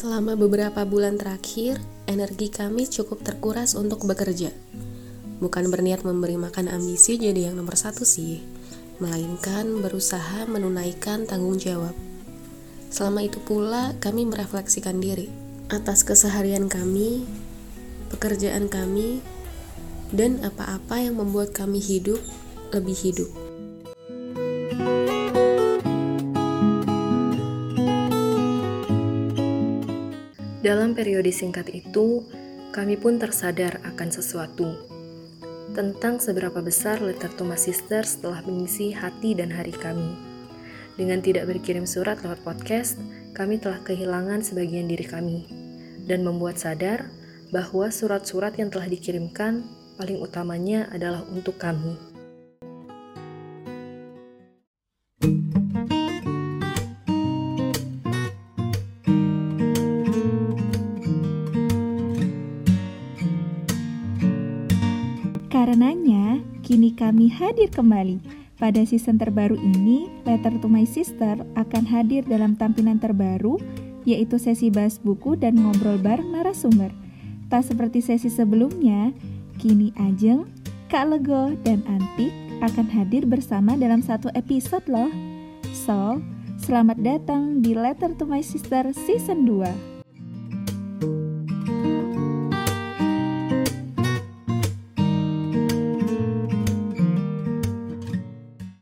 Selama beberapa bulan terakhir, energi kami cukup terkuras untuk bekerja. Bukan berniat memberi makan ambisi jadi yang nomor satu sih, melainkan berusaha menunaikan tanggung jawab. Selama itu pula, kami merefleksikan diri atas keseharian kami, pekerjaan kami, dan apa-apa yang membuat kami hidup lebih hidup. Dalam periode singkat itu, kami pun tersadar akan sesuatu tentang seberapa besar letter to my sister setelah mengisi hati dan hari kami. Dengan tidak berkirim surat lewat podcast, kami telah kehilangan sebagian diri kami dan membuat sadar bahwa surat-surat yang telah dikirimkan paling utamanya adalah untuk kami. Karenanya, kini kami hadir kembali. Pada season terbaru ini, Letter to My Sister akan hadir dalam tampilan terbaru, yaitu sesi bahas buku dan ngobrol bareng narasumber. Tak seperti sesi sebelumnya, kini Ajeng, Kak Lego, dan Antik akan hadir bersama dalam satu episode loh. So, selamat datang di Letter to My Sister Season 2.